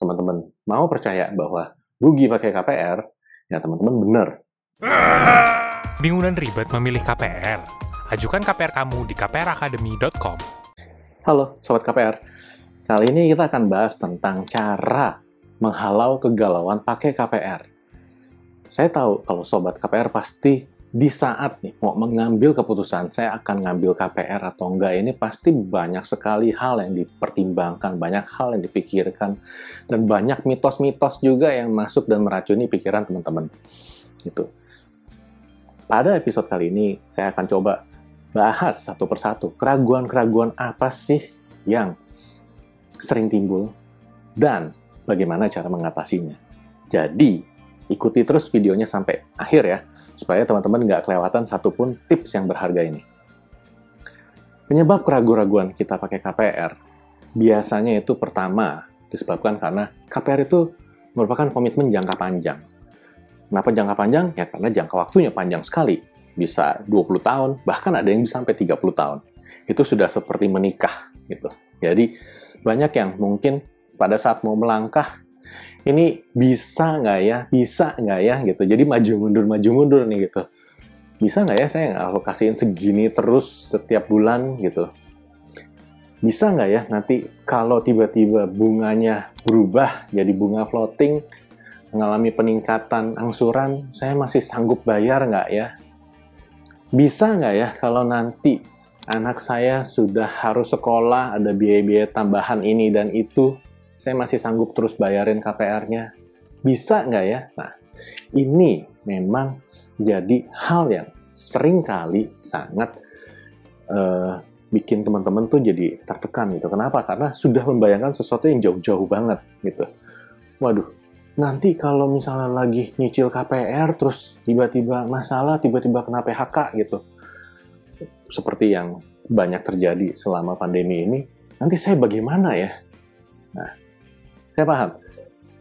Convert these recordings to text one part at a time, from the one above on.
teman-teman mau percaya bahwa rugi pakai KPR, ya teman-teman benar. Bingung dan ribet memilih KPR? Ajukan KPR kamu di kpracademy.com. Halo Sobat KPR, kali ini kita akan bahas tentang cara menghalau kegalauan pakai KPR. Saya tahu kalau Sobat KPR pasti di saat nih mau mengambil keputusan saya akan ngambil KPR atau enggak ini pasti banyak sekali hal yang dipertimbangkan, banyak hal yang dipikirkan dan banyak mitos-mitos juga yang masuk dan meracuni pikiran teman-teman. Gitu. Pada episode kali ini saya akan coba bahas satu persatu keraguan-keraguan apa sih yang sering timbul dan bagaimana cara mengatasinya. Jadi, ikuti terus videonya sampai akhir ya supaya teman-teman nggak kelewatan satupun tips yang berharga ini. Penyebab keraguan-raguan kita pakai KPR biasanya itu pertama disebabkan karena KPR itu merupakan komitmen jangka panjang. Kenapa jangka panjang? Ya karena jangka waktunya panjang sekali. Bisa 20 tahun, bahkan ada yang bisa sampai 30 tahun. Itu sudah seperti menikah gitu. Jadi banyak yang mungkin pada saat mau melangkah ini bisa nggak ya, bisa nggak ya gitu. Jadi maju mundur, maju mundur nih gitu. Bisa nggak ya saya alokasiin segini terus setiap bulan gitu. Bisa nggak ya nanti kalau tiba-tiba bunganya berubah jadi bunga floating, mengalami peningkatan angsuran, saya masih sanggup bayar nggak ya? Bisa nggak ya kalau nanti anak saya sudah harus sekolah, ada biaya-biaya tambahan ini dan itu, saya masih sanggup terus bayarin KPR-nya. Bisa nggak ya? Nah, ini memang jadi hal yang sering kali sangat uh, bikin teman-teman tuh jadi tertekan gitu. Kenapa? Karena sudah membayangkan sesuatu yang jauh-jauh banget gitu. Waduh, nanti kalau misalnya lagi nyicil KPR terus tiba-tiba masalah, tiba-tiba kena PHK gitu. Seperti yang banyak terjadi selama pandemi ini, nanti saya bagaimana ya? Nah, saya paham.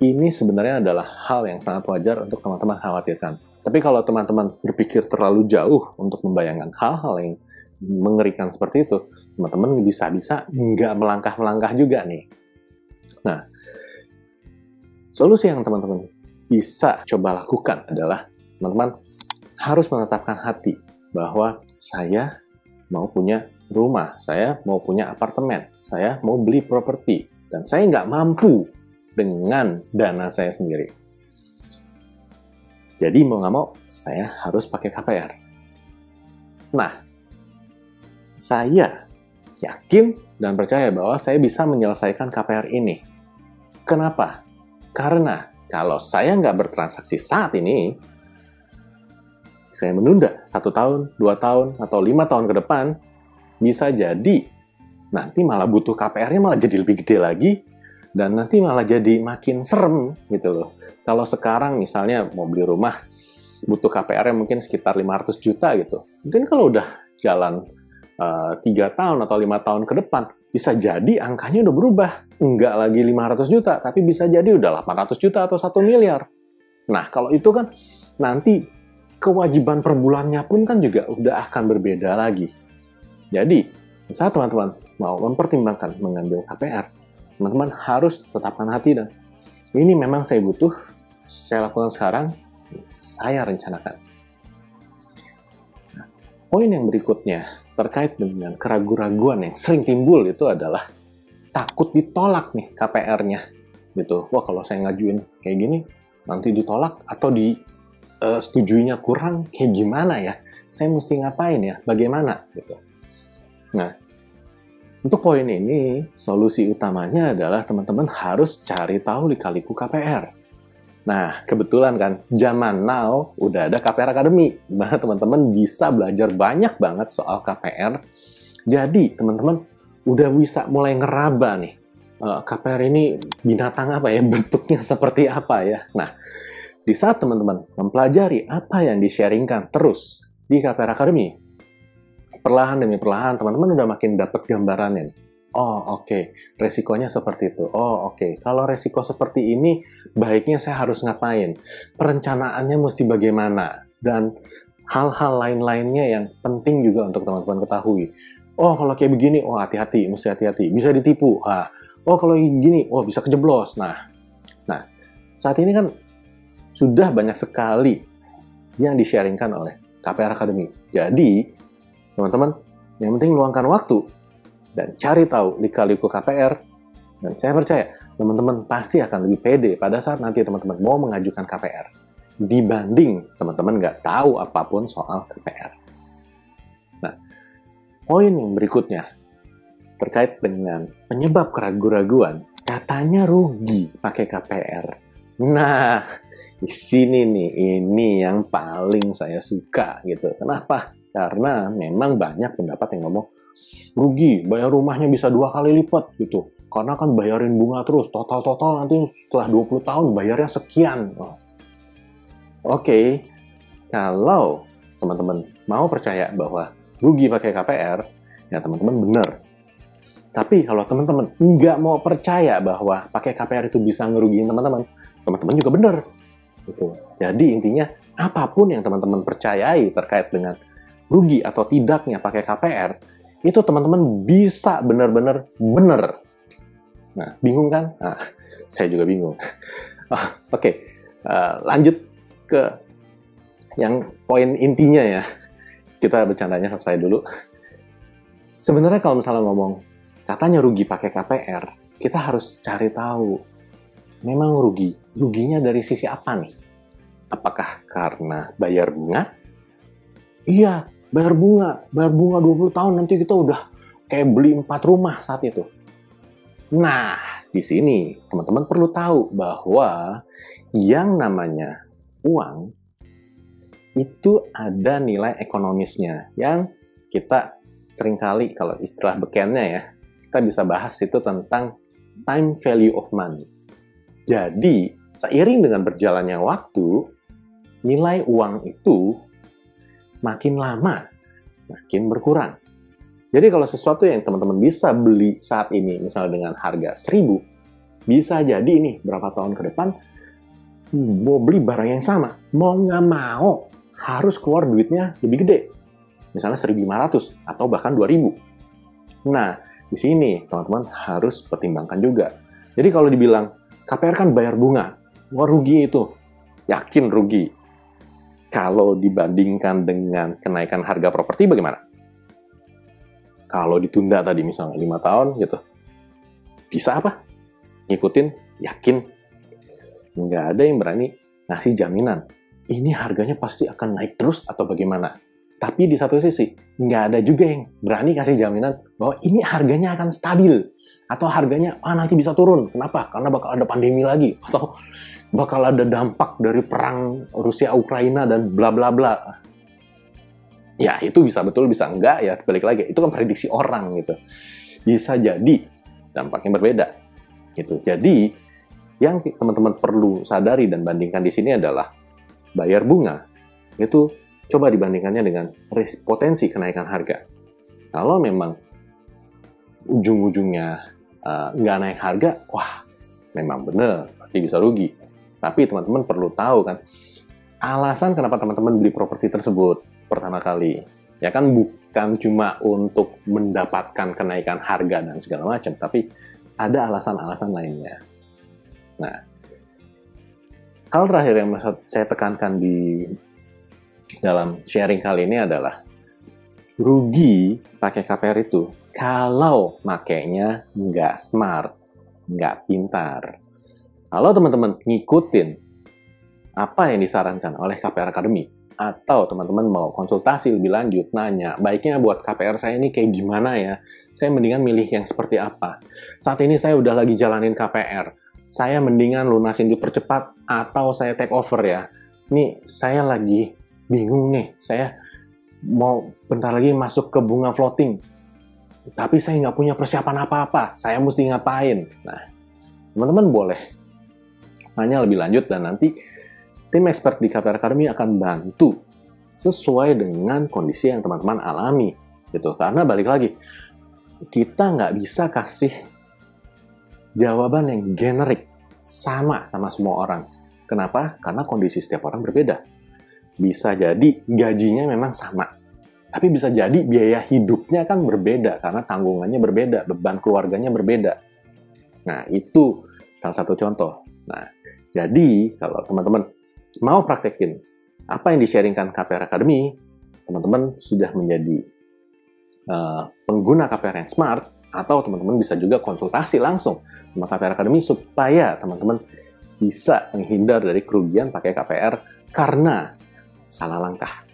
Ini sebenarnya adalah hal yang sangat wajar untuk teman-teman khawatirkan. Tapi kalau teman-teman berpikir terlalu jauh untuk membayangkan hal-hal yang mengerikan seperti itu, teman-teman bisa-bisa nggak melangkah-melangkah juga nih. Nah, solusi yang teman-teman bisa coba lakukan adalah teman-teman harus menetapkan hati bahwa saya mau punya rumah, saya mau punya apartemen, saya mau beli properti, dan saya nggak mampu dengan dana saya sendiri. Jadi mau nggak mau, saya harus pakai KPR. Nah, saya yakin dan percaya bahwa saya bisa menyelesaikan KPR ini. Kenapa? Karena kalau saya nggak bertransaksi saat ini, saya menunda satu tahun, dua tahun, atau lima tahun ke depan, bisa jadi nanti malah butuh KPR-nya malah jadi lebih gede lagi, dan nanti malah jadi makin serem gitu loh. Kalau sekarang misalnya mau beli rumah butuh KPR yang mungkin sekitar 500 juta gitu. Mungkin kalau udah jalan eh, tiga uh, tahun atau lima tahun ke depan bisa jadi angkanya udah berubah. Enggak lagi 500 juta, tapi bisa jadi udah 800 juta atau satu miliar. Nah, kalau itu kan nanti kewajiban per bulannya pun kan juga udah akan berbeda lagi. Jadi, saat teman-teman mau mempertimbangkan mengambil KPR, teman-teman harus tetapkan hati dan ini memang saya butuh, saya lakukan sekarang, saya rencanakan. Nah, poin yang berikutnya terkait dengan keraguan-raguan yang sering timbul itu adalah takut ditolak nih KPR-nya gitu. Wah kalau saya ngajuin kayak gini nanti ditolak atau di uh, setujuinya kurang kayak gimana ya? Saya mesti ngapain ya? Bagaimana gitu. Nah, untuk poin ini, solusi utamanya adalah teman-teman harus cari tahu lika-liku KPR. Nah, kebetulan kan, zaman now udah ada KPR Academy, di mana teman-teman bisa belajar banyak banget soal KPR. Jadi, teman-teman udah bisa mulai ngeraba nih, eh, KPR ini binatang apa ya, bentuknya seperti apa ya. Nah, di saat teman-teman mempelajari apa yang di-sharingkan terus di KPR Academy, perlahan demi perlahan teman-teman udah makin dapat gambarannya. Oh oke, okay. resikonya seperti itu. Oh oke, okay. kalau resiko seperti ini baiknya saya harus ngapain? Perencanaannya mesti bagaimana? Dan hal-hal lain-lainnya yang penting juga untuk teman-teman ketahui. Oh kalau kayak begini, oh hati-hati, mesti hati-hati. Bisa ditipu. Ah. Oh kalau gini, oh bisa kejeblos. Nah, saat ini kan sudah banyak sekali yang di-sharingkan oleh KPR Academy. Jadi, teman-teman, yang penting luangkan waktu dan cari tahu lika-liku KPR. Dan saya percaya, teman-teman pasti akan lebih pede pada saat nanti teman-teman mau mengajukan KPR. Dibanding teman-teman nggak tahu apa pun soal KPR. Nah, poin yang berikutnya terkait dengan penyebab keraguan-raguan, katanya rugi pakai KPR. Nah, di sini nih ini yang paling saya suka gitu kenapa karena memang banyak pendapat yang ngomong rugi bayar rumahnya bisa dua kali lipat gitu karena kan bayarin bunga terus total total nanti setelah 20 tahun bayarnya sekian oh. oke okay. kalau teman-teman mau percaya bahwa rugi pakai KPR ya teman-teman benar tapi kalau teman-teman nggak mau percaya bahwa pakai KPR itu bisa ngerugiin teman-teman teman-teman juga benar Gitu. Jadi intinya apa pun yang teman-teman percayai terkait dengan rugi atau tidaknya pakai KPR, itu teman-teman bisa benar-benar benar. Nah, bingung kan? Nah, saya juga bingung. oh, Oke, okay. uh, lanjut ke yang poin intinya ya. Kita bercandanya selesai dulu. Sebenarnya kalau misalnya ngomong katanya rugi pakai KPR, kita harus cari tahu memang rugi. Ruginya dari sisi apa nih? Apakah karena bayar bunga? Iya, bayar bunga. Bayar bunga 20 tahun nanti kita udah kayak beli empat rumah saat itu. Nah, di sini teman-teman perlu tahu bahwa yang namanya uang itu ada nilai ekonomisnya yang kita sering kali kalau istilah bekennya ya, kita bisa bahas itu tentang time value of money. Jadi, seiring dengan berjalannya waktu, nilai uang itu makin lama makin berkurang. Jadi kalau sesuatu yang teman-teman bisa beli saat ini, misalnya dengan harga 1000, bisa jadi nih berapa tahun ke depan mau beli barang yang sama, mau nggak mau harus keluar duitnya lebih gede. Misalnya 1500 atau bahkan 2000. Nah, di sini teman-teman harus pertimbangkan juga. Jadi kalau dibilang KPR kan bayar bunga. Wah rugi itu. Yakin rugi. Kalau dibandingkan dengan kenaikan harga properti bagaimana? Kalau ditunda tadi misalnya 5 tahun gitu. Bisa apa? Ngikutin, yakin. Nggak ada yang berani ngasih jaminan. Ini harganya pasti akan naik terus atau bagaimana? Tapi di satu sisi, nggak ada juga yang berani kasih jaminan bahwa ini harganya akan stabil atau harganya ah nanti bisa turun. Kenapa? Karena bakal ada pandemi lagi atau bakal ada dampak dari perang Rusia Ukraina dan bla bla bla. Ya, itu bisa betul bisa enggak ya, balik lagi. Itu kan prediksi orang gitu. Bisa jadi dampaknya berbeda. Gitu. Jadi, yang teman-teman perlu sadari dan bandingkan di sini adalah bayar bunga itu coba dibandingkannya dengan potensi kenaikan harga. Kalau memang ujung-ujungnya uh, nggak naik harga, wah memang benar, berarti bisa rugi. Tapi teman-teman perlu tahu kan, alasan kenapa teman-teman beli properti tersebut pertama kali, ya kan bukan cuma untuk mendapatkan kenaikan harga dan segala macam, tapi ada alasan-alasan lainnya. Nah, hal terakhir yang saya tekankan di dalam sharing kali ini adalah rugi pakai KPR itu kalau makainya nggak smart, nggak pintar. Kalau teman-teman ngikutin apa yang disarankan oleh KPR Academy, atau teman-teman mau konsultasi lebih lanjut, nanya, baiknya buat KPR saya ini kayak gimana ya? Saya mendingan milih yang seperti apa? Saat ini saya udah lagi jalanin KPR. Saya mendingan lunasin dipercepat atau saya take over ya. Ini saya lagi bingung nih. Saya mau bentar lagi masuk ke bunga floating tapi saya nggak punya persiapan apa-apa, saya mesti ngapain? Nah, teman-teman boleh nanya lebih lanjut dan nanti tim expert di KPR Academy akan bantu sesuai dengan kondisi yang teman-teman alami gitu. Karena balik lagi, kita nggak bisa kasih jawaban yang generik sama sama semua orang. Kenapa? Karena kondisi setiap orang berbeda. Bisa jadi gajinya memang sama, tapi bisa jadi biaya hidupnya kan berbeda karena tanggungannya berbeda, beban keluarganya berbeda. Nah, itu salah satu contoh. Nah, Jadi, kalau teman-teman mau praktekin apa yang di-sharingkan KPR Academy, teman-teman sudah menjadi uh, pengguna KPR yang smart, atau teman-teman bisa juga konsultasi langsung sama KPR Academy supaya teman-teman bisa menghindar dari kerugian pakai KPR karena salah langkah.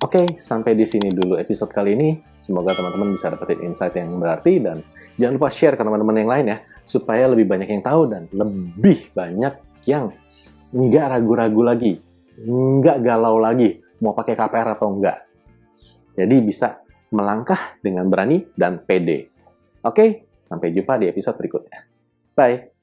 Oke, sampai di sini dulu episode kali ini. Semoga teman-teman bisa dapetin insight yang berarti dan jangan lupa share ke teman-teman yang lain ya, supaya lebih banyak yang tahu dan lebih banyak yang nggak ragu-ragu lagi, nggak galau lagi mau pakai KPR atau enggak. Jadi bisa melangkah dengan berani dan pede. Oke, sampai jumpa di episode berikutnya. Bye.